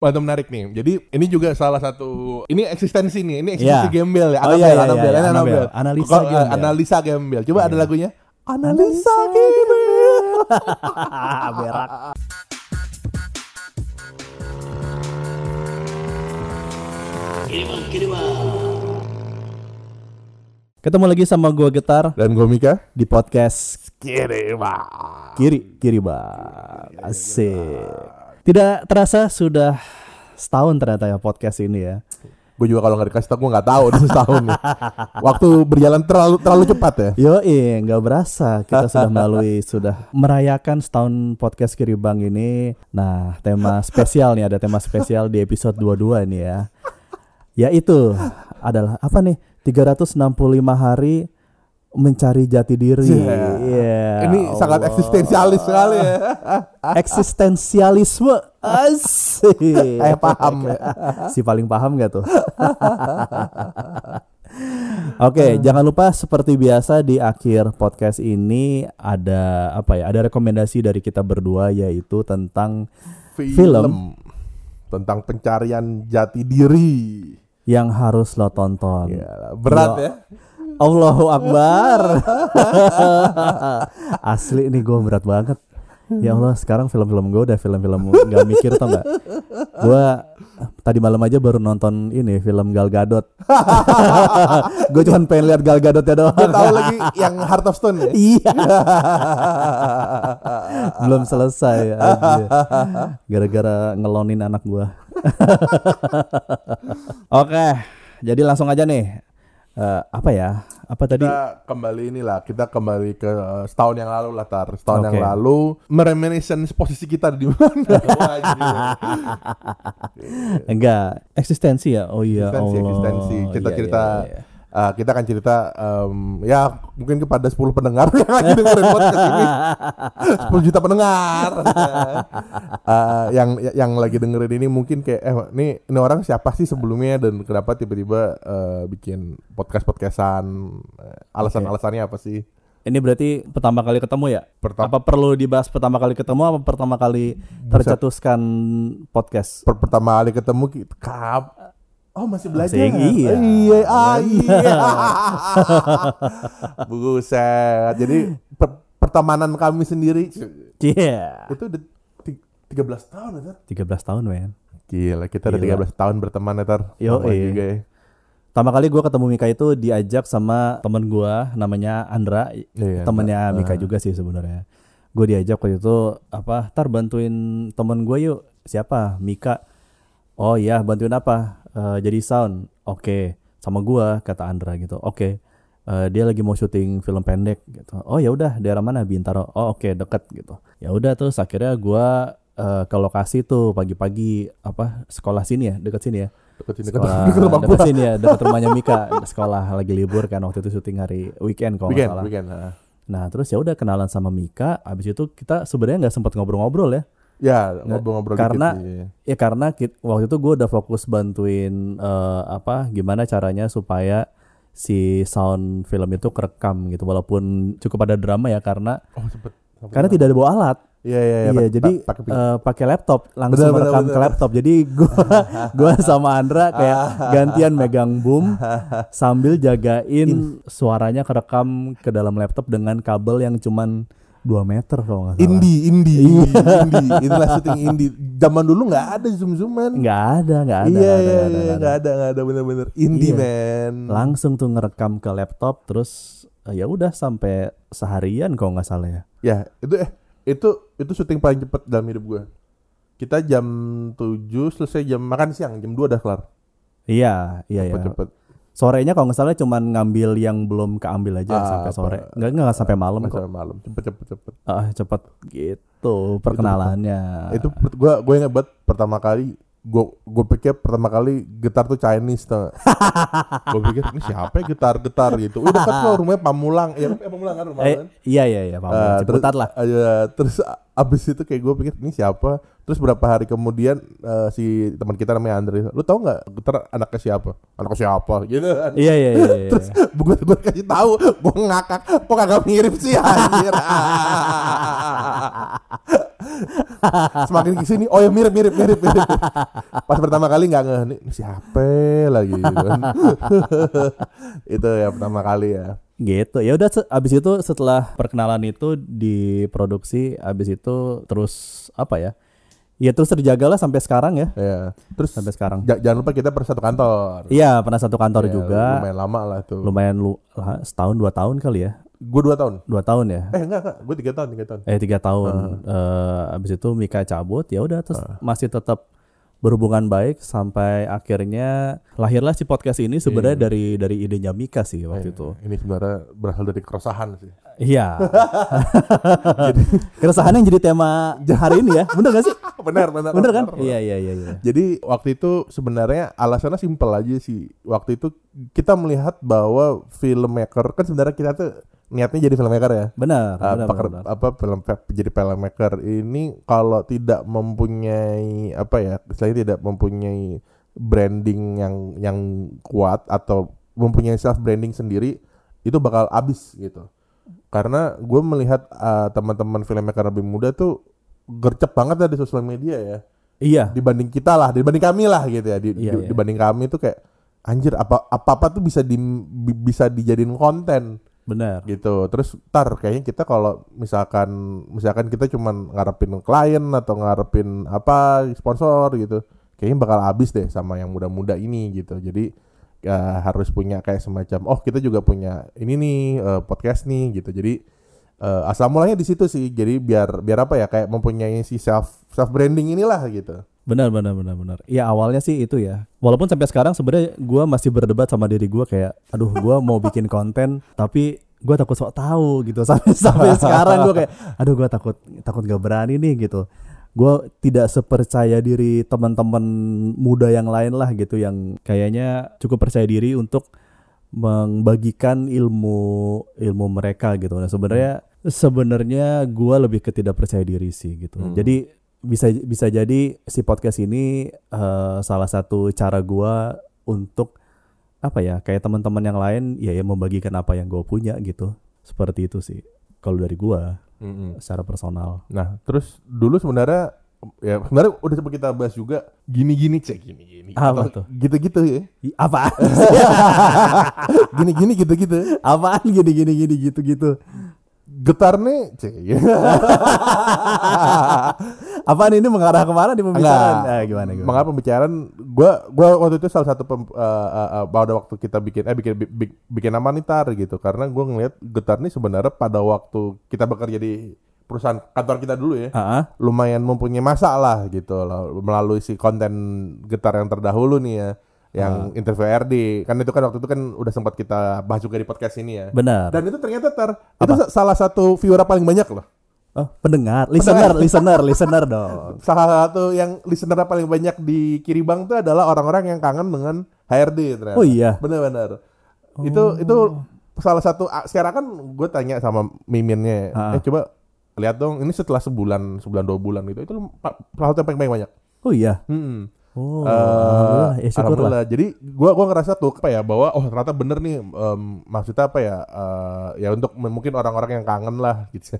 Mantap menarik nih. Jadi ini juga salah satu ini eksistensi nih. Ini eksistensi Iya. gembel ya. Oh, iya, iya, Annabelle, iya, ini Annabelle. Annabelle. Analisa eh, gembel. Analisa gembel. Coba ada Iya. lagunya. Analisa gembel. Berak. Ketemu lagi sama gua Getar Dan gue Mika. di podcast Kiri Kiri Kiri. Asik. Tidak terasa sudah setahun ternyata ya podcast ini ya. Gue juga kalau nggak dikasih tau gue nggak tahu udah setahun nih. Waktu berjalan terlalu terlalu cepat ya. Yo, nggak berasa kita sudah melalui sudah merayakan setahun podcast Kiri Bang ini. Nah, tema spesial nih ada tema spesial di episode 22 ini ya. Yaitu adalah apa nih? 365 hari mencari jati diri. Iya. Iya. Ini sangat Allah. eksistensialis sekali ya. Eksistensialisme. Asik. Eh paham ya. si paling paham gak tuh? Oke, jangan lupa seperti biasa di akhir podcast ini ada apa ya? Ada rekomendasi dari kita berdua yaitu tentang Film. tentang pencarian jati diri. yang harus lo tonton. Ya, berat Yo. ya. Allahu Akbar. Asli nih gue berat banget. Ya Allah, sekarang film-film gue udah film-film nggak mikir tau nggak? Gue tadi malam aja baru nonton ini film Gal Gadot. gue cuma pengen lihat Gal Gadot ya doang. Gue tahu lagi yang Heart of Stone ya. Iya. Belum selesai aja. Gara-gara ngelonin anak gua. Oke, jadi langsung aja nih. Eh, apa ya? Apa tadi? Kita kembali inilah, kita kembali ke eh, setahun yang lalu lah tar. Setahun yang Oke. lalu mereminiscence posisi kita di mana. Enggak, eksistensi ya. Oh iya, Eksistensi, Allah. eksistensi. Kita Iya, cerita iya, eh, kita akan cerita em, ya mungkin kepada 10 pendengar yang lagi dengerin podcast ini. 10 juta pendengar. Eh, yang yang lagi dengerin ini mungkin kayak eh ini ini orang siapa sih sebelumnya dan kenapa tiba-tiba eh, bikin podcast-podcastan Eh, alasan-alasannya apa sih? Ini berarti pertama kali ketemu ya? Pertama Apa perlu dibahas pertama kali ketemu apa pertama kali tercetuskan podcast? per- pertama kali ketemu kita kap Oh masih belajar. Masih, iya. Iya, ah, iya. Buset. Jadi per- pertemanan kami sendiri Iya. itu udah ti- 13 tahun ya, Tar? 13 tahun, men. Gila, kita udah Gila. 13 tahun berteman ya, Tar. Yo, iya. juga ya. Pertama kali gue ketemu Mika itu diajak sama temen gue namanya Andra, Iya, temennya. Mika juga sih sebenarnya. Gue diajak waktu itu apa? Tar bantuin temen gue yuk. Siapa? Mika. Oh iya, bantuin apa? "Eh, jadi sound. Oke, sama gue kata Andra gitu. Oke. Eh, dia lagi mau syuting film pendek gitu. Oh ya udah, daerah mana? Bintaro. Oh oke, deket gitu. Ya udah terus akhirnya gue eh, ke lokasi tuh pagi-pagi apa sekolah sini ya, deket sini ya Deket sini, deket sekolah deket dekat gua. sini ya dekat rumahnya Mika sekolah lagi libur kan waktu itu syuting hari weekend kalau Weekend, salah weekend. ah. nah terus ya udah kenalan sama Mika abis itu kita sebenarnya nggak sempat ngobrol-ngobrol ya Ya, ngobrol-ngobrol karena- dikit sih. ya karena kit- waktu itu gue udah fokus bantuin eh, apa gimana caranya supaya si sound film itu kerekam gitu walaupun cukup ada drama ya karena Oh, sempet. sempet. karena tidak ada bawa alat Iya, iya, iya. Iya, pak- jadi pak- pakai eh, pakai laptop langsung benar, merekam benar. ke laptop. Jadi gua gua sama Andra kayak gantian megang boom sambil jagain suaranya kerekam ke dalam laptop dengan kabel yang cuman 2 meter kalau nggak salah. indie, indie, Iya. indie. Inilah syuting indie. Zaman dulu nggak ada zoom-zooman. Nggak ada, nggak ada. Iya, nggak ada, iya, ada, iya, nggak ada. nggak ada, bener-bener indie Iya. man. Langsung tuh ngerekam ke laptop terus eh, ya udah sampai seharian kalau nggak salah ya. Ya, itu eh itu itu syuting paling cepet dalam hidup gue. Kita jam 7 selesai jam makan siang, jam 2 udah kelar. Iya, iya ya. Cepet-cepet. Sorenya kalau nggak salah cuman ngambil yang belum keambil aja Ah, sampai sore. Nggak nggak sampai malam Nggak kok. sampai malam. Cepet-cepet cepet. Ah, cepet gitu perkenalannya. Itu per- gua gue ingat banget pertama kali gue gue pikir pertama kali gitar tuh Chinese tuh. gue pikir ini siapa ya gitar-gitar gitu. Udah dekat kok rumahnya Pamulang. Ya, eh, Pamulang kan rumah Eh, kan. iya iya iya. Eh, Ciputat lah. Iya, terus a- abis itu kayak gue pikir ini siapa? Terus berapa hari kemudian eh, si teman kita namanya Andre lu tau nggak Getar anaknya siapa? Anaknya siapa? Gitu kan. Iya iya iya. iya. terus gue gue kasih tahu gue ngakak kok kagak mirip sih anjir? Semakin ke sini oh ya mirip mirip mirip mirip. Pas pertama kali nggak ngeh nih ini siapa lagi? Gitu itu ya pertama kali ya gitu. Ya udah abis itu setelah perkenalan itu diproduksi abis itu terus apa ya ya terus terjaga lah sampai sekarang ya. Ya terus sampai sekarang. Ja- jangan lupa kita pernah satu kantor. Iya pernah satu kantor Ya, juga. lumayan lama lah tuh. Lumayan lu setahun dua tahun kali ya. Gue dua tahun. Dua tahun ya? Eh enggak enggak. Gue tiga tahun tiga tahun. Eh tiga tahun. Eh, abis itu Mika cabut ya udah terus masih tetap berhubungan baik sampai akhirnya lahirlah si podcast ini sebenarnya dari dari idenya Mika sih waktu itu. Ini sebenarnya berasal dari keresahan sih. Iya. Keresahan yang jadi tema hari ini ya. Bener gak sih? Benar benar bener kan? iya iya iya iya. Jadi waktu itu sebenarnya alasannya simpel aja sih. Waktu itu kita melihat bahwa filmmaker kan sebenarnya kita tuh niatnya jadi filmmaker ya. benar Uh, benar, peker- benar. apa film jadi filmmaker ini kalau tidak mempunyai apa ya, istilahnya tidak mempunyai branding yang yang kuat atau mempunyai self branding sendiri itu bakal abis gitu. Karena gue melihat uh, teman-teman filmmaker lebih muda tuh gercep banget ya di sosial media ya iya dibanding kita lah, dibanding kami lah gitu ya. Di- Iya, di- iya. Dibanding kami tuh kayak anjir apa apa apa tuh bisa di bi- bisa dijadiin konten benar gitu. Terus tar kayaknya kita kalau misalkan misalkan kita cuman ngarepin klien atau ngarepin apa sponsor gitu, kayaknya bakal habis deh sama yang muda-muda ini gitu. Jadi ya, harus punya kayak semacam oh kita juga punya ini nih eh, podcast nih gitu. Jadi eh, asal mulanya di situ sih. Jadi biar biar apa ya kayak mempunyai si self self branding inilah gitu. Benar benar benar benar. Ya awalnya sih itu ya. Walaupun sampai sekarang sebenarnya gua masih berdebat sama diri gua kayak aduh gua mau bikin konten tapi gua takut sok tahu gitu. Sampai sampai sekarang gua kayak aduh gua takut takut gak berani nih gitu. Gua tidak sepercaya diri teman-teman muda yang lain lah gitu yang kayaknya cukup percaya diri untuk membagikan ilmu ilmu mereka gitu. Nah sebenarnya sebenarnya gua lebih ke tidak percaya diri sih gitu. Hmm. jadi bisa bisa jadi si podcast ini eh, salah satu cara gua untuk apa ya kayak teman-teman yang lain ya yang membagikan apa yang gue punya gitu seperti itu sih kalau dari gua secara personal Nah, terus dulu sebenarnya ya sebenarnya udah sempat kita bahas juga gini-gini cek gini-gini. Apa tuh? Gitu-gitu ya. Apaan Gini-gini gitu-gitu. apaan gini gini gini gitu gitu Getar nih cek. apaan ini? Mengarah ke mana di pembicaraan? Enggak. Eh, gimana gimana? Mengapa pembicaraan gua gua waktu itu salah satu pem, eh, eh, eh, pada waktu kita bikin eh bikin bi- bi- bikin nama nih tar gitu. Karena gua ngeliat Getar nih sebenarnya pada waktu kita bekerja di perusahaan kantor kita dulu ya ah. lumayan mempunyai masalah gitu loh melalui si konten getar yang terdahulu nih ya yang interview RD kan itu kan waktu itu kan udah sempat kita bahas juga di podcast ini ya. Benar. Dan itu ternyata ter itu sa- salah satu viewer paling banyak loh oh pendengar listener listener listener dong. Salah satu yang listener paling banyak di Kiribang tuh adalah orang-orang yang kangen dengan HRD ternyata. Oh iya. Benar-benar itu itu salah satu sekarang kan gue tanya sama miminnya Ah. eh coba lihat dong ini setelah sebulan sebulan dua bulan gitu itu salah satu yang paling banyak? Oh iya. Hmm. Oh Eh, alhamdulillah ya syukur lah alhamdulillah. Jadi gua gua ngerasa tuh apa ya bahwa oh ternyata bener nih em, maksudnya apa ya eh, ya untuk mungkin orang-orang yang kangen lah gitu.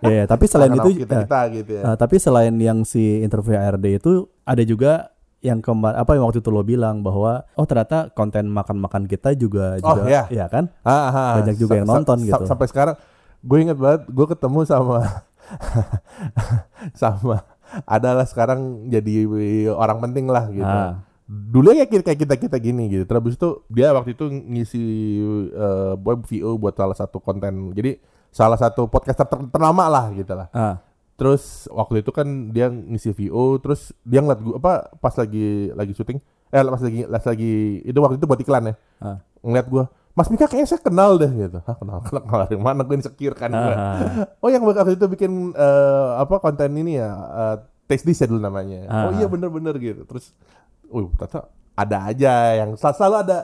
ya ya, tapi selain itu kita, kita gitu ya. eh, tapi selain yang si interview RD itu ada juga yang kemarin apa yang waktu itu lo bilang bahwa oh ternyata konten makan-makan kita juga Oh, juga iya. ya kan Ah, ah. banyak juga yang nonton gitu. Sampai sekarang gue inget banget gue ketemu sama sama adalah sekarang jadi orang penting lah gitu. Ah. Dulu ya kayak kita kita gini gitu. Terus itu dia waktu itu ngisi eh, web VO buat salah satu konten. Jadi salah satu podcaster ter- ternama lah gitu lah. ah Terus waktu itu kan dia ngisi VO, terus dia ngeliat gue apa pas lagi lagi syuting, eh pas lagi pas lagi itu waktu itu buat iklan ya, ah ngeliat gue, Mas Mika kayaknya saya kenal deh gitu, Hah kenal kenal, kenal dari mana gue insecure kan gue. Ah. Oh yang waktu itu bikin eh, apa konten ini ya, eh, taste dish ya dulu namanya. Ah. Oh iya bener-bener gitu, terus, uh ternyata ada aja yang sel- selalu ada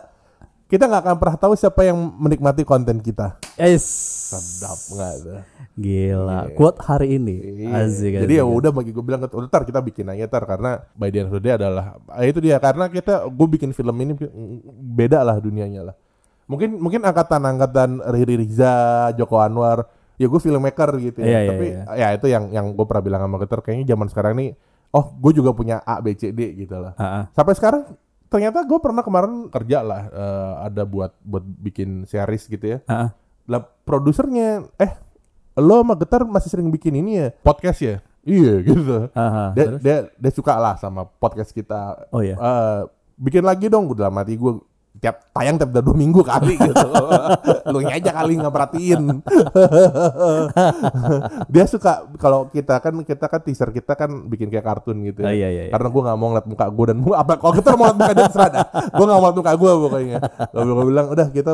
kita nggak akan pernah tahu siapa yang menikmati konten kita. Yes. Sedap nggak tuh? Gila. Quote hari ini. Iya. Asik. Jadi ya udah bagi gue bilang udah tar kita bikin aja tar karena by the end of the day adalah ah, itu dia karena kita gue bikin film ini beda lah dunianya lah. Mungkin mungkin angkatan-angkatan Riri Riza, Joko Anwar, ya gue filmmaker gitu ya. iya, Tapi iya. ya itu yang yang gue pernah bilang sama Geter kayaknya zaman sekarang nih oh gue juga punya A B C D gitu lah. Ah, ah. Sampai sekarang ternyata gue pernah kemarin kerja lah eh, ada buat buat bikin series gitu ya. Ah. Lah produsernya eh lo sama Getar masih sering bikin ini ya podcast ya? Iya gitu. Dia, dia dia suka lah sama podcast kita. Oh iya. Eh, bikin lagi dong udah mati gue tiap tayang tiap dua minggu kali gitu. Lu aja kali nggak perhatiin. dia suka kalau kita kan kita kan teaser kita kan bikin kayak kartun gitu. Ya. iya, iya, iya. Karena gue nggak mau ngeliat muka gue dan mu- apa kalau kita mau ngeliat muka dia terserah dah. Gue nggak mau ngeliat muka gue pokoknya. Gue bilang udah kita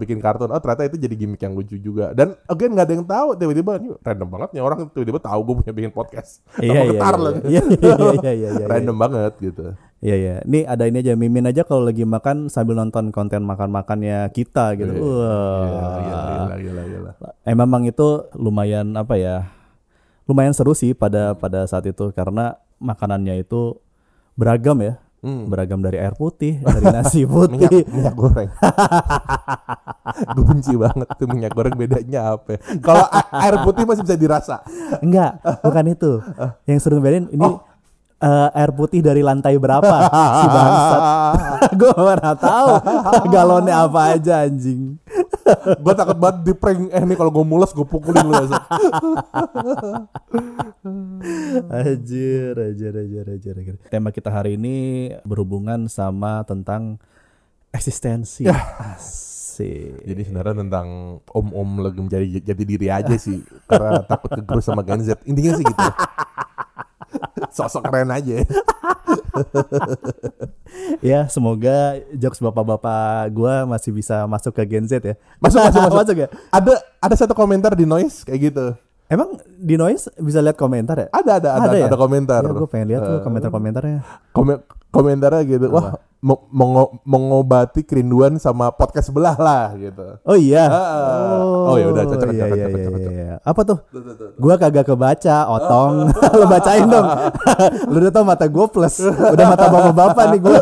bikin kartun. Oh ternyata itu jadi gimmick yang lucu juga. Dan again nggak ada yang tahu tiba-tiba random banget nih orang tiba-tiba tahu gue punya bikin podcast. Iya, iya, iya, iya, iya, iya, iya, iya, iya. Random banget gitu. Iya iya. Nih ada ini aja mimin aja kalau lagi makan sambil nonton konten makan-makannya kita gitu. Iya, Wah. Gila, gila, gila, gila. Eh memang itu lumayan apa ya? Lumayan seru sih pada pada saat itu karena makanannya itu beragam ya. Hmm. Beragam dari air putih, dari nasi minyak, putih. minyak goreng. gue benci banget tuh minyak goreng bedanya apa? ya? Kalau air putih masih bisa dirasa. Enggak, bukan itu. Yang seru bedain ini Oh. Eh, air putih dari lantai berapa si bangsat. Gue mana tahu galonnya apa aja anjing. gue takut banget di prank eh nih kalau gue mules gue pukulin lu besok. Anjir, anjir, anjir, anjir, anjir. Tema kita hari ini berhubungan sama tentang eksistensi. Asik. Jadi sebenarnya tentang om-om lagi menjadi jati diri aja sih karena takut kegerus sama Gen Z. Intinya sih gitu. Sosok keren aja. Ya, semoga jokes bapak-bapak gua masih bisa masuk ke Gen Z ya. Masuk masuk masuk. masuk ya? Ada ada satu komentar di noise kayak gitu. Emang di noise bisa lihat komentar ya? Ada ada ada Ada ada, ya? komentar. Ya, gue pengen lihat tuh Eh, komentar-komentarnya. komen komentarnya gitu wah mengo- mengobati kerinduan sama podcast sebelah lah gitu Oh iya. Ah. Oh, ya udah, cocok, iya, cocok, iya, cocok, iya, cocok. iya. Apa tuh? Gua kagak kebaca, otong. Lu bacain dong. Lu udah tau mata gue plus. Udah mata bapak-bapak nih gue.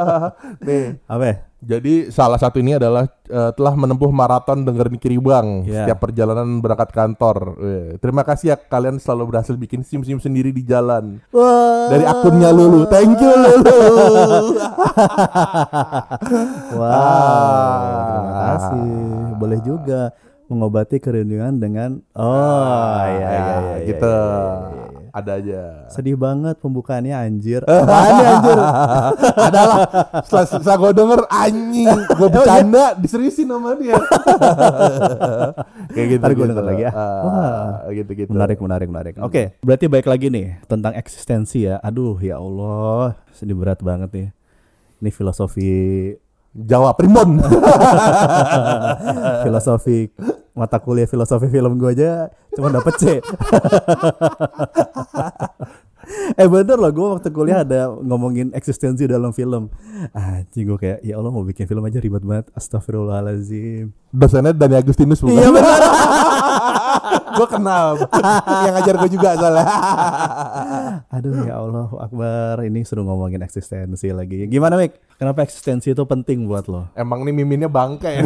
nih Apa ya? Jadi salah satu ini adalah eh, telah menempuh maraton dengerin Kiribang Iya. setiap perjalanan berangkat kantor Weh, terima kasih ya kalian selalu berhasil bikin sim sim sendiri di jalan Wah. dari akunnya Lulu thank you Lulu Wow. Terima kasih. Boleh juga mengobati kerinduan dengan oh iya iya iya, iya, gitu iya, iya, iya. Ada aja Sedih banget pembukaannya anjir. Apaan anjir? adalah setelah, setelah gue denger anjing gue bercanda diseriusin sama dia kayak gitu Ntar gua gitu. denger lagi ya. Ah, Wah. gitu gitu Menarik, menarik, menarik. Oke, berarti baik lagi nih tentang eksistensi ya. Aduh, ya Allah, sedih berat banget nih. Ini filosofi Jawa primbon filosofi mata kuliah filosofi film gue aja cuma dapet C. eh bener loh, gue waktu kuliah ada ngomongin eksistensi dalam film. Anjing gue kayak, ya Allah mau bikin film aja ribet banget. Astagfirullahaladzim. dosennya Dani Agustinus bukan Iya bener. gue kenal. Yang ngajar gue juga soalnya. Aduh ya Allah Akbar. Ini suruh ngomongin eksistensi lagi. Gimana Mik? Kenapa eksistensi itu penting buat lo? emang nih miminnya bangke ya.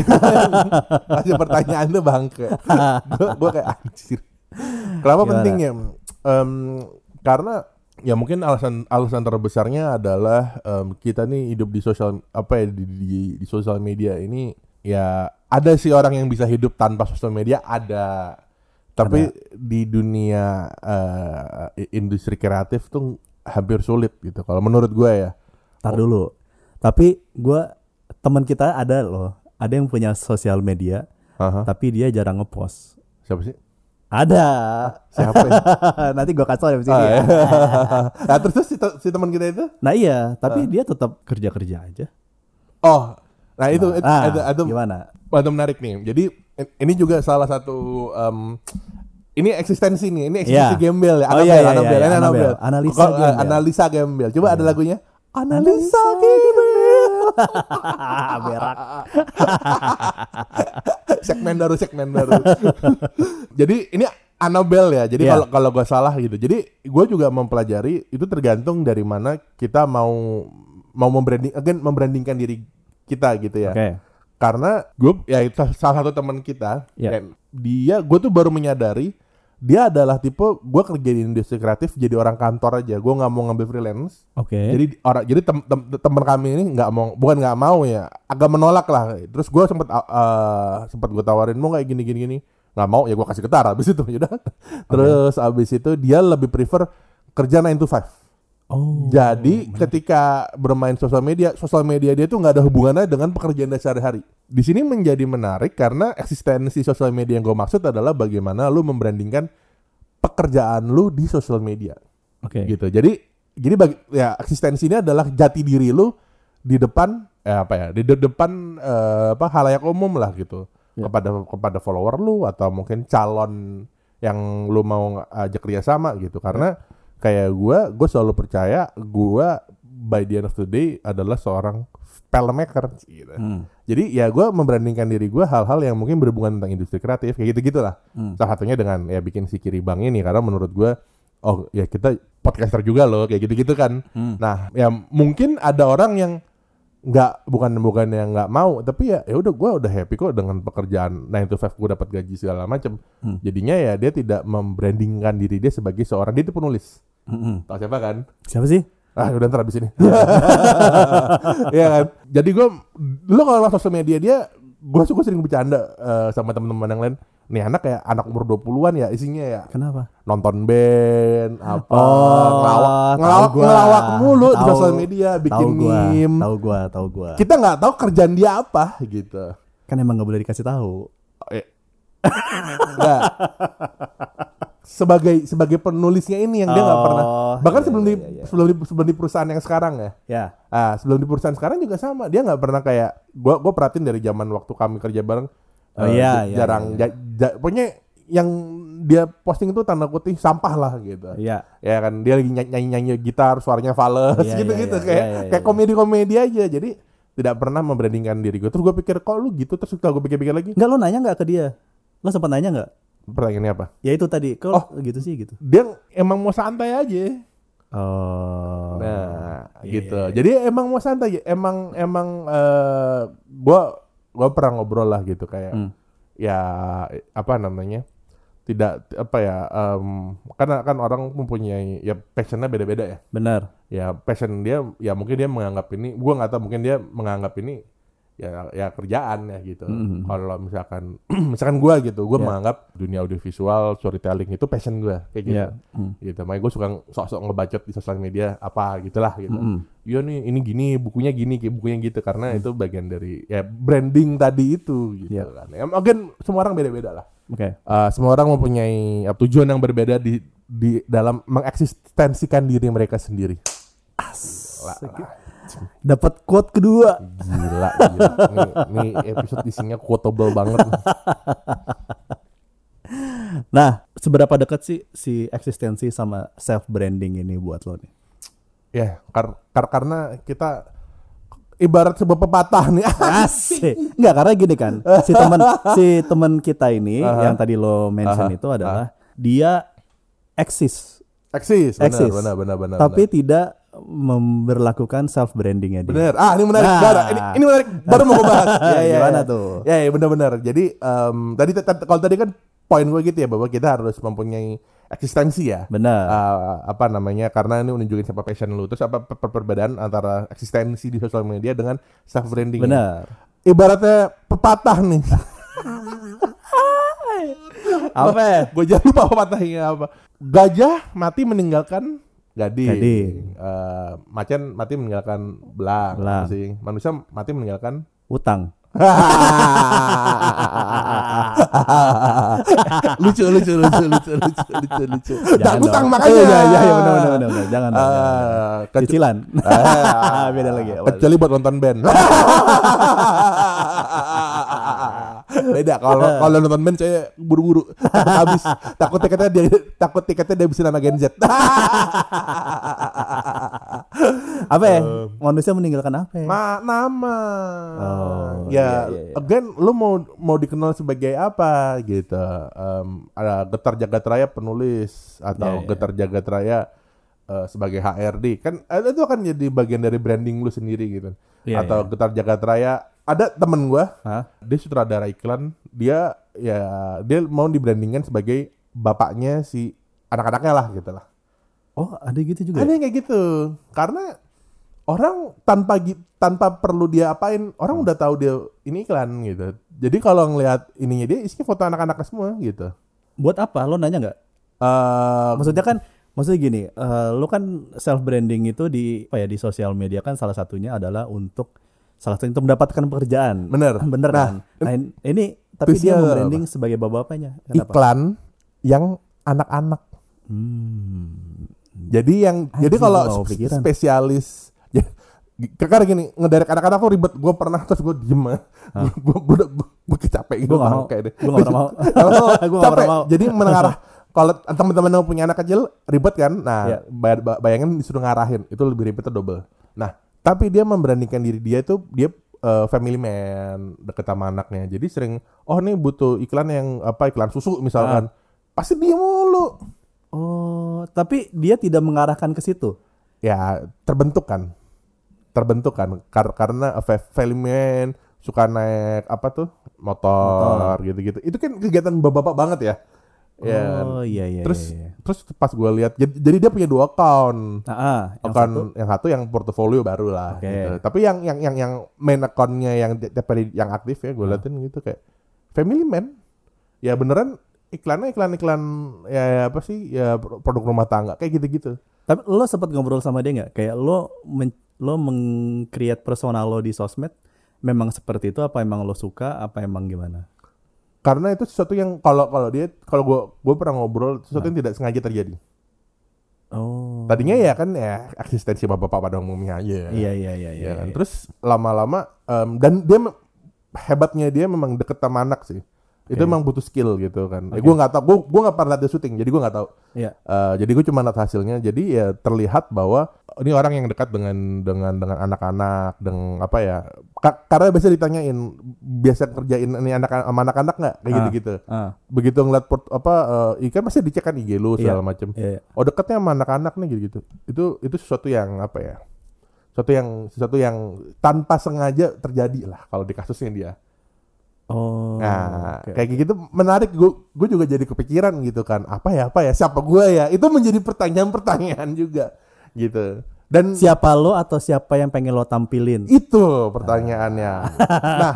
Masih pertanyaan tuh bangke. Gue kayak anjir. Kenapa Gimana? penting ya? Em, karena ya mungkin alasan alasan terbesarnya adalah em, kita nih hidup di sosial apa ya di, di, di sosial media ini ya ada sih orang yang bisa hidup tanpa sosial media ada tapi di dunia eh, industri kreatif tuh hampir sulit gitu. Kalau menurut gue ya. Ntar dulu. Tapi gue Teman kita ada loh. Ada yang punya sosial media Aha. Tapi dia jarang ngepost. Siapa sih? Ada. Siapa ya? Nanti gue kasih tau di sini Ah, ya. nah, terus si, si teman kita itu? Nah iya. Tapi dia tetap kerja-kerja aja. Oh nah itu itu Ah, itu, itu, Gimana? itu menarik nih. Jadi ini juga salah satu em, ini eksistensi nih ini eksistensi Iya. gembel ya Oh, Anabel iya, iya, Anabel iya, ini Anabel. Anabel Analisa Kok, eh, gembel. analisa gembel coba ada lagunya Analisa Gmail. Berak. segmen baru, segmen baru. Jadi ini Annabelle ya. Jadi Iya. kalau kalau gue salah gitu. Jadi gue juga mempelajari itu tergantung dari mana kita mau mau membranding, again membrandingkan diri kita gitu ya. Oke. Karena gue ya itu salah satu teman kita, Iya. kayak dia gue tuh baru menyadari dia adalah tipe gue kerja di industri kreatif jadi orang kantor aja. Gue nggak mau ngambil freelance. Oke. Jadi orang jadi tem, tem, teman kami ini nggak mau bukan nggak mau ya agak menolak lah. Terus gue sempet uh, sempet gue tawarin mau nggak gini gini gini nggak mau ya gue kasih getar abis itu ya udah. Terus abis itu dia lebih prefer kerja 9 to 5. Oh. Jadi ketika bermain sosial media, sosial media dia tuh nggak ada hubungannya dengan pekerjaan dia sehari-hari. Di sini menjadi menarik karena eksistensi sosial media yang gue maksud adalah bagaimana lu membrandingkan pekerjaan lu di sosial media Oke. gitu. Jadi jadi bagi, ya eksistensi ini adalah jati diri lu di depan eh, apa ya di de- depan eh, apa halayak umum lah gitu Ya. kepada kepada follower lu atau mungkin calon yang lu mau ajak kerja sama gitu karena kayak gua gue selalu percaya gua by the end of the day adalah seorang filmmaker gitu. Hmm. Jadi ya gua membrandingkan diri gua hal-hal yang mungkin berhubungan tentang industri kreatif kayak gitu gitulah. Hmm. Salah satunya dengan ya bikin si kiri bang ini karena menurut gua oh ya kita podcaster juga loh kayak gitu-gitu kan. Hmm. Nah ya mungkin ada orang yang nggak bukan bukan yang nggak mau tapi ya ya udah gua udah happy kok dengan pekerjaan 9 to 5 gue dapat gaji segala macam. Hmm. Jadinya ya dia tidak membrandingkan diri dia sebagai seorang dia itu penulis. Mm-mm. Tahu siapa kan? Siapa sih? Ah udah ntar abis ini Iya kan Jadi gue Lu kalau lewat sosial media dia Gue suka sering bercanda eh, Sama teman-teman yang lain Nih anak kayak anak umur 20-an ya Isinya ya Kenapa? Nonton band Apa Oh, Ngelawak Ngelawak, gua. ngelawak mulu Di Tahu. sosial media Bikin tahu gua, meme tahu gua, tahu gua. Kita nggak tahu kerjaan dia apa Gitu Kan emang nggak boleh dikasih tahu. Eh. Nggak. Sebagai sebagai penulisnya ini yang dia nggak Oh, pernah bahkan iya, sebelum di iya, iya. sebelum di sebelum di perusahaan yang sekarang ya Ya. Ah, sebelum di perusahaan sekarang juga sama. Dia nggak pernah kayak gua gua perhatiin dari zaman waktu kami kerja bareng. Oh, eh, iya, j- iya, jarang iya, ja- ja- pokoknya yang dia posting itu tanda kutip sampah lah gitu. Iya. Ya kan dia lagi nyanyi nyanyi gitar suaranya fals Iya, gitu-gitu iya, iya, kayak iya, iya, kayak iya. komedi-komedi aja. Jadi tidak pernah membrandingkan diri gue. Terus gue pikir kok lu gitu terus gue pikir-pikir lagi Enggak lo nanya nggak ke dia? Lo sempat nanya nggak? Pertanyaannya apa? Ya itu tadi. Kok Oh. gitu sih gitu. Dia emang mau santai aja. Oh. Nah, iya, gitu. iya, iya. Jadi emang mau santai, emang emang eh gua gua pernah ngobrol lah gitu kayak Hmm. ya apa namanya? Tidak apa ya? em, karena kan orang mempunyai ya passionnya beda-beda ya. Benar. Ya passion dia ya mungkin dia menganggap ini, gua nggak tahu mungkin dia menganggap ini ya ya kerjaan ya gitu. Hmm. Kalau misalkan misalkan gua gitu, gua Ya. menganggap dunia audiovisual storytelling itu passion gua kayak gitu Iya. Hmm. gitu. Makanya gue suka sok-sok ngebacot di sosial media apa gitulah gitu. Mm-mm. Iya nih ini gini bukunya gini kayak bukunya gitu karena Hmm. itu bagian dari ya branding tadi itu gitu Iya. kan. Ya mungkin semua orang beda-beda lah. Oke. Eh, semua orang mempunyai ya, tujuan yang berbeda di di dalam mengeksistensikan diri mereka sendiri. Dapat quote kedua. Gila, gila. Nih, nih episode isinya quotable banget. Nah, seberapa dekat sih si eksistensi sama self branding ini buat lo nih? ya, kar- kar- karena kita ibarat sebuah pepatah nih. Asik. Enggak karena gini kan, si teman si teman kita ini Aha. yang tadi lo mention Aha. itu adalah dia eksis Eksis, benar, Eksis. benar, benar, benar. tapi tidak memberlakukan self brandingnya dia. Bener. Ah, ini menarik. Nah. Bara. Ini, ini menarik. Baru mau bahas. Ya, ya, Gimana ya. tuh? Ya, ya benar-benar. Jadi em, tadi kalau tadi kan poin gue gitu ya bahwa kita harus mempunyai eksistensi ya. Benar. Ah, apa namanya? Karena ini menunjukin siapa passion lu. Terus apa per- per- perbedaan antara eksistensi di sosial media dengan self branding? Benar. Ibaratnya pepatah nih. Apa? gue jangan lupa pepatahnya apa. Gajah mati meninggalkan gading. Gading. Eh, macan mati meninggalkan belang. Belang. Manusia mati meninggalkan Utang. lucu lucu lucu lucu lucu lucu lucu Jangan utang makanya Iya, iya, iya, benar, benar, benar. Jangan dong, kecu- Cicilan. Ah, Beda lagi. apa? kecuali buat nonton band Beda kalau kalau nonton band saya buru-buru takut habis. Takut tiketnya dia takut tiketnya dia bisa nama Gen Z. Apa ya? Manusia meninggalkan apa ya? Ma nama. Oh, ya, iya, iya, iya. again lu mau mau dikenal sebagai apa gitu. Em, ada Getar Jagat Raya penulis atau Iya, iya. Getar Jagat Raya eh, sebagai HRD. Kan eh, itu akan jadi bagian dari branding lu sendiri gitu. Iya, atau iya. Getar Jagat Raya ada temen gua Hah? dia sutradara iklan dia ya dia mau dibrandingkan sebagai bapaknya si anak-anaknya lah gitu lah Oh, ada gitu juga. ada ya? yang kayak gitu karena orang tanpa tanpa perlu dia apain orang udah tahu dia ini iklan gitu jadi kalau ngelihat ininya dia isinya foto anak-anaknya semua gitu Buat apa? Lo nanya nggak? eh Maksudnya kan maksudnya gini, eh, lo kan self branding itu di apa ya di sosial media kan salah satunya adalah untuk salah satu untuk mendapatkan pekerjaan. Bener. Bener Nah, kan? Nah, in- ini tapi dia membranding sebagai bapak-bapaknya. Iklan yang anak-anak Hmm. Jadi yang Anjing, jadi kalau kepikiran. spesialis ya, karena gini ngederek anak-anak tuh ribet. Gue pernah terus gue diem Gue gue udah gue capek gitu. Gua nggak mau. bangke deh. Nggak pernah mau. Nggak capek. mau. Jadi mengarah kalau teman-teman yang punya anak kecil ribet kan. Nah, bay- bayangin disuruh ngarahin itu lebih ribet double. Nah, tapi dia memberanikan diri dia itu dia eh, family man deket sama anaknya. Jadi sering oh nih butuh iklan yang apa iklan susu misalkan. Pasti dia mulu. Oh, tapi dia tidak mengarahkan ke situ. ya terbentuk kan terbentuk kan Kar- karena fa- family man suka naik apa tuh motor, gitu-gitu itu kan kegiatan bapak-bapak banget ya ya Oh iya iya. terus iya, iya. terus pas gue lihat jadi, jadi dia punya dua account Nah, ah, yang account satu. yang satu yang portofolio baru lah Oke. gitu. tapi yang yang yang yang main accountnya yang tiap hari yang aktif ya gue Ah. liatin gitu kayak family man ya beneran iklannya iklan-iklan ya, ya apa sih ya produk rumah tangga kayak gitu-gitu Tapi lo sempat ngobrol sama dia nggak? Kayak lo men, lo meng-create persona lo di sosmed memang seperti itu apa emang lo suka apa emang gimana? Karena itu sesuatu yang kalau kalau dia kalau gue gue pernah ngobrol sesuatu yang tidak sengaja terjadi Oh. tadinya ya kan ya eksistensi bapak-bapak pada umumnya aja Iya iya iya iya. ya kan iya. terus lama-lama em, dan dia hebatnya dia memang deket sama anak sih itu Oke. memang butuh skill gitu kan Oke. gue nggak tahu gue gue nggak pernah lihat dia syuting jadi gue nggak tahu Iya. Eh, jadi gue cuma lihat hasilnya jadi ya terlihat bahwa ini orang yang dekat dengan dengan dengan anak-anak dengan apa ya Ka- karena biasa ditanyain biasa kerjain ini anak sama anak-anak nggak kayak Ah. gitu-gitu Ah, begitu ngeliat port, apa eh, ikan pasti dicek kan IG lu segala macem iya. oh deketnya sama anak-anak nih gitu gitu itu itu sesuatu yang apa ya sesuatu yang sesuatu yang tanpa sengaja terjadi lah kalau di kasusnya dia Oh. nah oke. kayak gitu menarik. Gue juga jadi kepikiran gitu kan. Apa ya apa ya? Siapa gue ya? Itu menjadi pertanyaan-pertanyaan juga gitu. Dan Siapa lo atau siapa yang pengen lo tampilin? itu pertanyaannya. Nah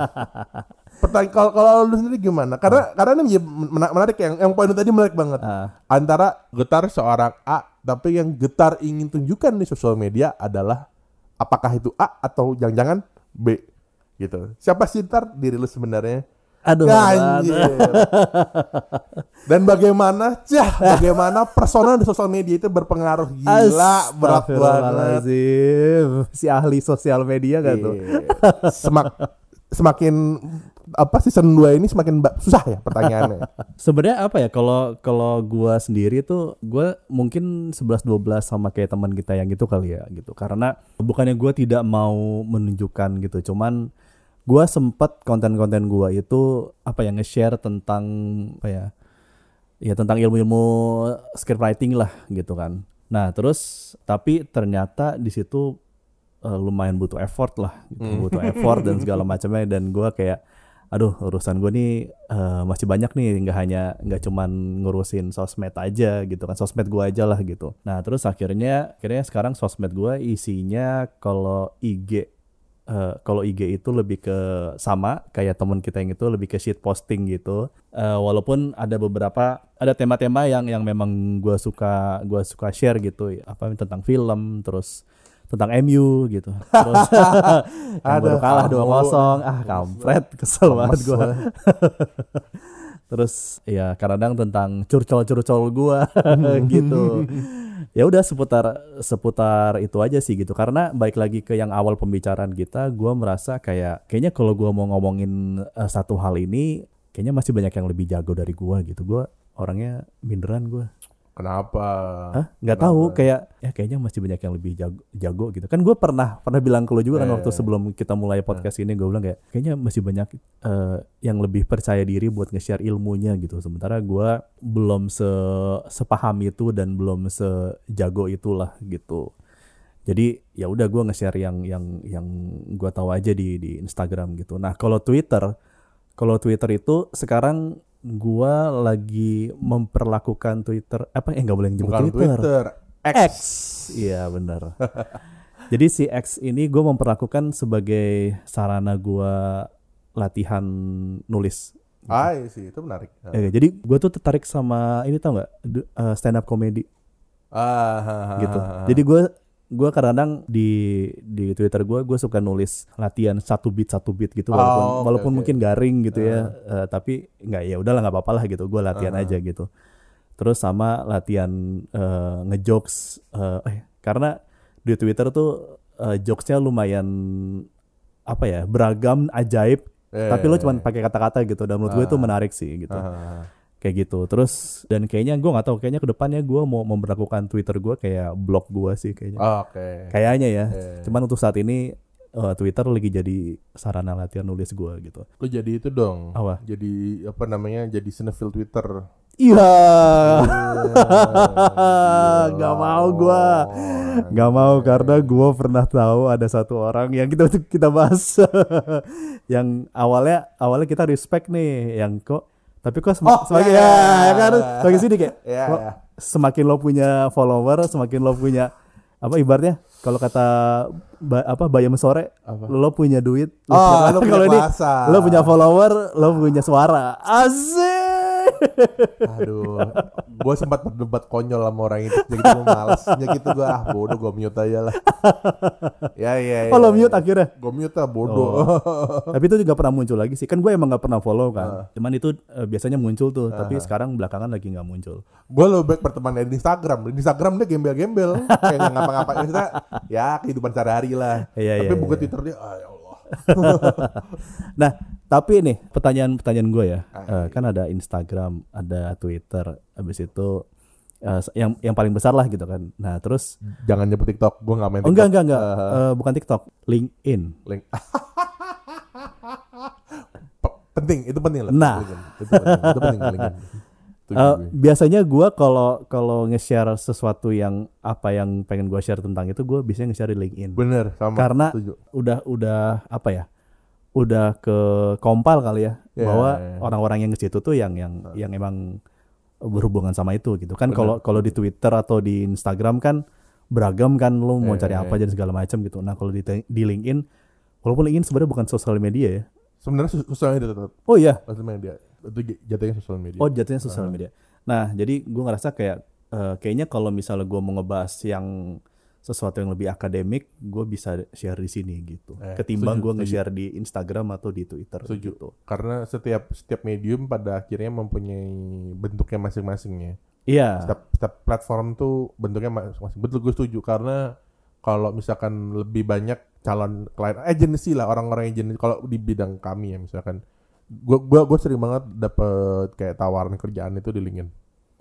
pertanyaan kalau kalau lu sendiri gimana? Karena karena ini menarik yang yang poin tadi menarik banget. Ah, antara getar seorang A tapi yang getar ingin tunjukkan di sosial media adalah apakah itu A atau jangan-jangan B gitu siapa sih ntar diri lu sebenarnya aduh. Anjir. aduh. dan bagaimana cah bagaimana persona di sosial media itu berpengaruh gila berat banget. Si ahli sosial media gak tuh? Iya. Semak, semakin apa season 2 ini semakin susah ya pertanyaannya Sebenarnya apa ya kalau kalau gua sendiri tuh gua mungkin 11 12 sama kayak teman kita yang gitu kali ya gitu. Karena bukannya gua tidak mau menunjukkan gitu, cuman gua sempet konten-konten gua itu apa ya nge-share tentang apa ya? Ya tentang ilmu-ilmu scriptwriting lah gitu kan. Nah, terus tapi ternyata di situ eh, lumayan butuh effort lah gitu. butuh effort dan segala macamnya dan gua kayak aduh urusan gue nih eh, masih banyak nih nggak hanya nggak cuman ngurusin sosmed aja gitu kan sosmed gue aja lah gitu nah terus akhirnya akhirnya sekarang sosmed gue isinya kalau IG eh, kalau IG itu lebih ke sama kayak temen kita yang itu lebih ke shit posting gitu. Eh, walaupun ada beberapa ada tema-tema yang yang memang gue suka gue suka share gitu. Apa tentang film terus tentang MU gitu. Terus yang baru kalah kamu. 2-0 ah kampret kesel banget gue terus ya kadang tentang curcol-curcol gua gitu ya udah seputar seputar itu aja sih gitu. Karena baik lagi ke yang awal pembicaraan kita gue merasa kayak kayaknya kalau gue mau ngomongin eh, satu hal ini kayaknya masih banyak yang lebih jago dari gue gitu. Gue orangnya minderan gue Kenapa? Hah? nggak tahu kayak ya kayaknya masih banyak yang lebih jago, jago gitu kan gue pernah pernah bilang ke lo juga kan Eh. waktu sebelum kita mulai podcast ini gue bilang kayak kayaknya masih banyak eh, yang lebih percaya diri buat nge-share ilmunya gitu sementara gue belum se sepaham itu dan belum sejago itulah gitu jadi ya udah gue nge-share yang yang yang gue tahu aja di di Instagram gitu nah kalau Twitter kalau Twitter itu sekarang gua lagi memperlakukan Twitter apa eh nggak boleh nyebut Bukan Twitter. Twitter. X. X. Iya benar. Jadi si X ini gue memperlakukan sebagai sarana gua latihan nulis. Ah, iya sih, itu menarik. Eh, jadi gue tuh tertarik sama ini tau nggak eh, stand up comedy Ah, gitu. Jadi gue gua kadang-kadang di di Twitter gue gue suka nulis latihan satu beat satu beat gitu. Walaupun Oh, oke, walaupun mungkin garing gitu ya. Eh, tapi nggak ya udahlah nggak apa-apa lah gitu. Gue latihan aja gitu. Terus sama latihan eh, ngejokes eh, eh karena di Twitter tuh eh, jokesnya lumayan apa ya beragam ajaib. Eh, tapi lo cuma pakai kata-kata gitu. Dan menurut gue itu menarik sih gitu. Ha. Kayak gitu terus dan kayaknya gue nggak tahu kayaknya ke depannya gue mau memperlakukan Twitter gue kayak blog gue sih kayaknya Oh, Oke. kayaknya ya Eh. cuman untuk saat ini eh, Twitter lagi jadi sarana latihan nulis gue gitu Lu jadi itu dong. Apa? Jadi apa namanya? Jadi Senefil Twitter. iya nggak mau gue nggak mau karena gue pernah tahu ada satu orang yang kita kita bahas yang awalnya awalnya kita respect nih yang kok tapi kok sem- Oh, semakin ya, ya, ya, ya kan ya. semakin sini kayak Ya, kok ya. semakin lo punya follower semakin lo punya apa ibaratnya kalau kata ba- apa bayam sore Apa? lo punya duit Oh, punya- lo punya kalau ini lo punya follower lo punya suara asik Aduh, gue sempat berdebat konyol sama orang itu, jadi gue males. Ya gitu gue ah bodoh gue mute aja lah. ya ya. ya. oh lo mute akhirnya Gue mute lah bodoh. tapi itu juga pernah muncul lagi sih kan gue emang nggak pernah follow Ah. kan cuman itu eh, biasanya muncul tuh tapi sekarang belakangan lagi nggak muncul gue lebih baik berteman di Instagram. Di Instagram dia gembel-gembel, kayak nggak ngapa-ngapain kita. Ya kehidupan sehari-hari lah. Iya, Tapi iya, buka iya. Twitter dia, ah ya Allah. Nah, tapi nih pertanyaan-pertanyaan gue ya, Ah, Eh, kan ada Instagram, ada Twitter, habis itu eh, yang yang paling besar lah gitu kan. Nah, terus Jangan nyebut TikTok, gue nggak main oh TikTok. enggak enggak enggak, Eh, bukan TikTok, LinkedIn. Link. Penting, itu penting lah. Nah. Itu penting, itu penting gue. biasanya gue kalau kalau nge-share sesuatu yang apa yang pengen gue share tentang itu, gue biasanya nge-share di LinkedIn. Bener, sama. Karena Setuju. udah udah apa ya? Udah ke kompal kali ya, Ya, bahwa orang-orang yang ke situ tuh yang yang yang emang berhubungan sama itu gitu kan. Kalau kalau di Twitter atau di Instagram kan beragam kan lu mau Ya, cari ya, apa dan segala macam gitu. Nah, kalau di di LinkedIn walaupun LinkedIn sebenarnya bukan sosial media ya. Sebenarnya sos- sosial media tetap. Oh iya, Sosial media. Itu jatuhnya sosial media. oh jatuhnya sosial media. Nah, jadi gua ngerasa kayak eh, kayaknya kalau misalnya gua mau ngebahas yang sesuatu yang lebih akademik, gue bisa share di sini gitu. Eh, Ketimbang gue nge-share di Instagram atau di Twitter Setuju. gitu. Karena setiap setiap medium pada akhirnya mempunyai bentuknya masing-masing ya. Iya. Setiap, setiap platform tuh bentuknya masing-masing. Betul gue setuju karena kalau misalkan lebih banyak calon klien agency lah orang-orang agency kalau di bidang kami ya misalkan gua gua sering banget dapet kayak tawaran kerjaan itu di LinkedIn.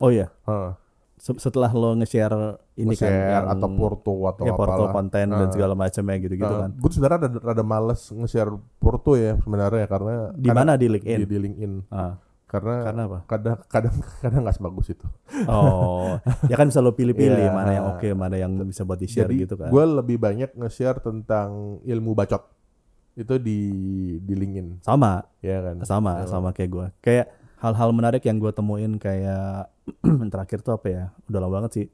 Oh iya. Heeh. Se- Setelah lo nge-share ini kan Nge-share yang atau porto atau ya, porto apalah. konten dan Ah. segala macam ya gitu-gitu Uh, kan. Gue sebenarnya rada, rada males nge-share Porto ya sebenarnya karena Di mana di LinkedIn? Di, di LinkedIn. Ah, Karena, karena apa? kadang kadang kadang nggak sebagus itu. Oh, ya kan bisa lo pilih-pilih Iya. mana yang oke, mana yang bisa buat di-share gitu kan. gue lebih banyak nge-share tentang ilmu bacot itu di di LinkedIn, Sama, ya kan? sama, Iya. sama kayak gue. Kayak hal-hal menarik yang gue temuin kayak terakhir tuh apa ya? Udah lama banget sih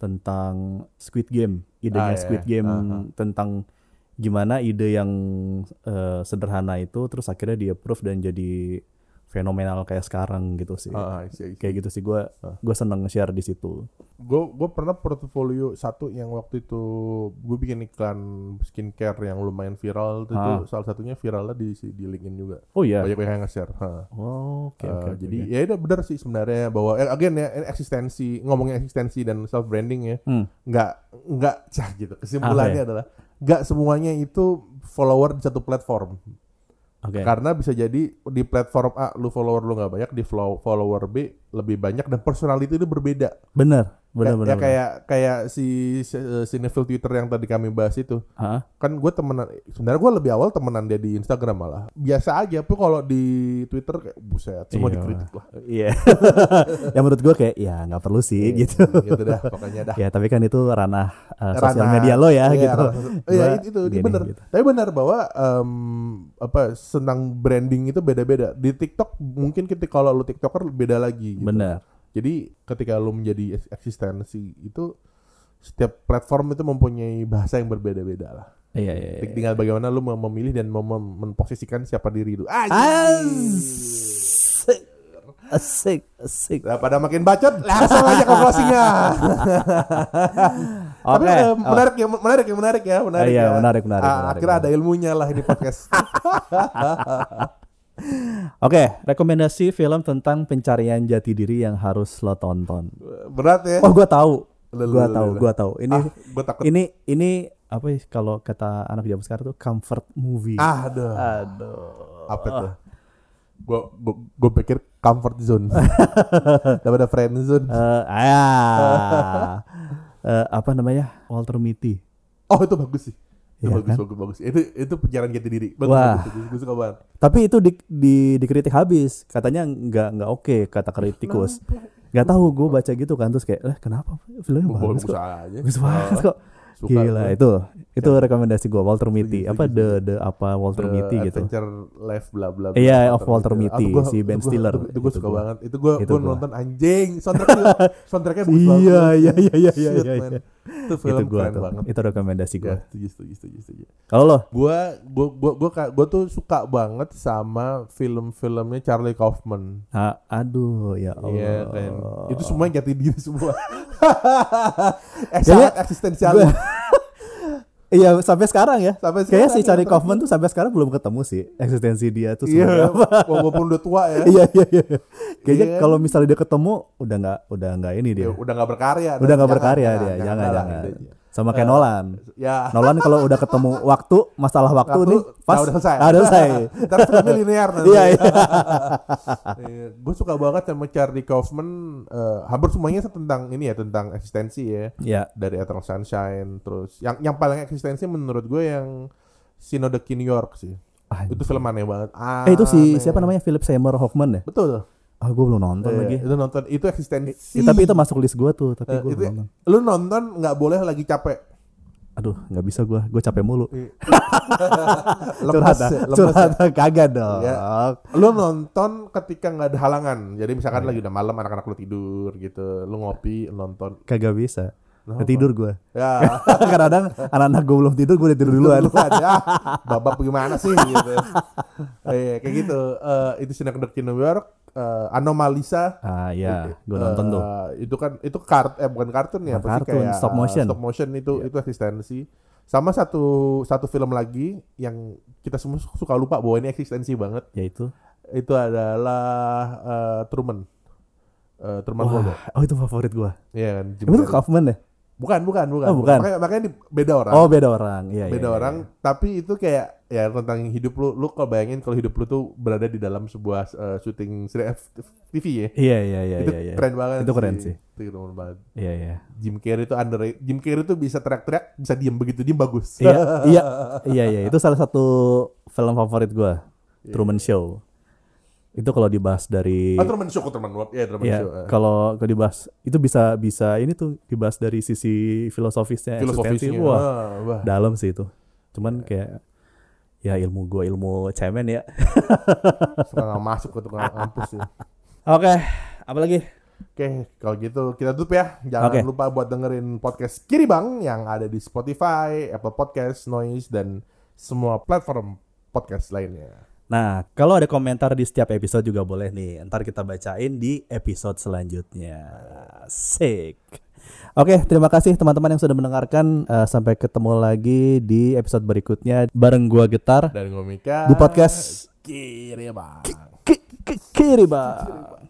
tentang Squid Game, idenya Ah, iya. Squid Game Ah, ah. tentang gimana ide yang eh, sederhana itu terus akhirnya di approve dan jadi fenomenal kayak sekarang gitu sih. Ah, I see, I see. Kayak gitu sih gue gue seneng share di situ. gue gue pernah portofolio satu yang waktu itu gue bikin iklan skincare yang lumayan viral itu, Ah. tuh salah satunya viralnya di di LinkedIn juga Oh iya. banyak yang nge-share ha. Oh, oke Eh, oke. jadi ya udah benar sih sebenarnya bahwa eh, again ya eksistensi ngomongin eksistensi dan self branding ya Hmm. nggak nggak cah gitu kesimpulannya Apa adalah nggak semuanya itu follower di satu platform Oke. karena bisa jadi di platform A lu follower lu nggak banyak di follower B lebih banyak dan personality itu berbeda bener, Kayak- bener. ya bener. kayak kayak si si Cinefil Twitter yang tadi kami bahas itu Hah? kan gue temenan sebenarnya gue lebih awal temenan dia di Instagram malah biasa aja tapi kalau di Twitter kayak buset semua Iya. dikritik lah Iya. yang menurut gue kayak ya nggak perlu sih gitu. gitu dah pokoknya dah ya tapi kan itu ranah uh, sosial media lo ya iya, gitu. Iya itu, itu gini, bener. gitu. Tapi benar bahwa em, apa senang branding itu beda-beda. Di TikTok mungkin ketika kalau lu TikToker beda lagi. Gitu. Bener. Jadi ketika lu menjadi eks- eksistensi itu setiap platform itu mempunyai bahasa yang berbeda-beda lah. Iya iya. iya. Tinggal bagaimana lu memilih dan mem- memposisikan siapa diri lu. Ah, Asik, asik, asik. Nah, pada makin bacot, langsung aja ke closingnya. Tapi Oke. eh, Oh. menarik ya, menarik ya, menarik ya, menarik Iya, ya. menarik, menarik, Ah, menarik, akhirnya menarik. ada ilmunya lah ini podcast. Oke, rekomendasi film tentang pencarian jati diri yang harus lo tonton. Berat ya. Oh, gua tahu. Gua lu, tahu, gua tahu. Ini Ah, gua takut. ini ini apa ya kalau kata anak zaman sekarang tuh comfort movie. Ah, aduh. Aduh. Apa tuh? Gua, gua, gua pikir comfort zone. Daripada friend zone. Eh, ah. Eh, apa namanya? Walter Mitty. Oh, itu bagus sih. Itu Iya bagus, kan? bagus, bagus. Itu itu pencarian jati diri. Bagus, Wah. bagus, bagus. Gua suka banget. Tapi itu di, di dikritik habis. Katanya nggak nggak oke kata kritikus. Nggak tahu gue baca gitu kan terus kayak, "Eh, kenapa? Filmnya bagus Bagus, kok." aja. Bagus banget kok. Suka Gila gua. itu. Itu rekomendasi gue Walter Mitty. Apa the the apa Walter The Mitty gitu. Adventure Life bla bla. bla, Iya, of Walter Ah, Mitty, gua- si Ben Stiller. Itu, gue Itu suka gua. banget. Itu gue gue gua. nonton anjing. Soundtracknya soundtracknya bagus banget. Iya iya iya iya iya iya. man. Itu film Itu gue keren tuh. banget. Itu rekomendasi gue. Ya, setuju, setuju, setuju, setuju. Kalau lo? Gua gua gua gua ka- gua tuh suka banget sama film-filmnya Charlie Kaufman. Ah, aduh ya Allah. Iya kan. Itu semua jati diri semua. eh, eksistensial. Iya sampai sekarang ya. Sampai Kayaknya sekarang si Charlie yang Kaufman tuh sampai sekarang belum ketemu sih eksistensi dia tuh sebenarnya Iya, apa. walaupun udah tua ya. Iya iya iya. Kayaknya Iya. kalau misalnya dia ketemu udah nggak udah nggak ini dia. Ya, udah nggak berkarya. udah nggak Jangan, berkarya dia. Jangan lah, jangan. gitu aja. Sama kayak Nolan. Ya. Nolan kalau udah ketemu waktu masalah waktu, Waktu, nih pas nah, udah selesai. ah, udah selesai. Filmnya linear nanti. Iya iya. gue suka banget sama Charlie Kaufman. eh, hampir semuanya tentang ini ya tentang eksistensi ya. Iya. Dari Eternal Sunshine, terus yang yang paling eksistensi menurut gue yang Synode New York sih. Anjing. Itu film aneh banget. Eh itu si siapa namanya Philip Seymour Hoffman ya? Betul. Ah gue belum nonton Iya, lagi. Itu nonton itu eksistensi. Ya, tapi itu masuk list gue tuh, tapi Eh, gue nonton. lu nonton nggak boleh lagi capek. Aduh, nggak bisa gue, gue capek mulu. lemas, curhat, ya, ya. kagak dong. Iya. Lu nonton ketika nggak ada halangan. Jadi misalkan lagi udah malam anak-anak lu tidur gitu, lu ngopi nonton. Kagak bisa. Kenapa? Ketidur gue. Ya, Kadang-kadang anak-anak gue belum tidur, gue udah tidur duluan. duluan ya. Babak gimana sih gitu. Eh, kayak gitu. Eh, itu Synecdoche New York, eh, Anomalisa. ah ya, gue nonton tuh. Eh, itu kan itu kart eh bukan kartun ya, pasti kartun, kayak stop motion. Iya. Stop motion itu itu eksistensi. Sama satu satu film lagi yang kita semua su- suka lupa bahwa ini eksistensi banget. Yaitu, Itu adalah eh, Truman. Eh, Truman wah, oh itu favorit gue. Iya kan. Jim itu. Kaufman ya? Bukan, bukan, bukan. Oh, bukan. Makanya, makanya di, beda orang. Oh beda orang, iya. beda iya, orang, tapi itu kayak ya tentang hidup lu. Lu kalau bayangin kalau hidup lu tuh berada di dalam sebuah eh, syuting seri- TV ya. Iya iya iya itu iya. iya. keren banget Itu keren sih. Itu keren banget. Iya iya. Jim Carrey itu under Jim Carrey itu bisa teriak-teriak, bisa diem begitu diem bagus. iya iya iya iya itu salah satu film favorit gue Truman Show itu kalau dibahas dari Ah, Truman Show, Truman World. Iya, Truman ya Show. kalau kalau dibahas itu bisa bisa ini tuh dibahas dari sisi filosofisnya. Filosofisnya. wah ah, wah. dalam sih itu cuman kayak ya ilmu gue ilmu cemen ya Suka nggak masuk ke tukang kampus ya. oke apalagi Oke, kalau gitu kita tutup ya. Jangan Oke. lupa buat dengerin podcast Kiri Bang yang ada di Spotify, Apple Podcast, Noise, dan semua platform podcast lainnya. Nah, kalau ada komentar di setiap episode juga boleh nih. Ntar kita bacain di episode selanjutnya. Sick. Oke, terima kasih teman-teman yang sudah mendengarkan. Eh, sampai ketemu lagi di episode berikutnya bareng gua Getar Dan gue Mika di podcast Kiri bang Ki- Ki- Kiri Bang.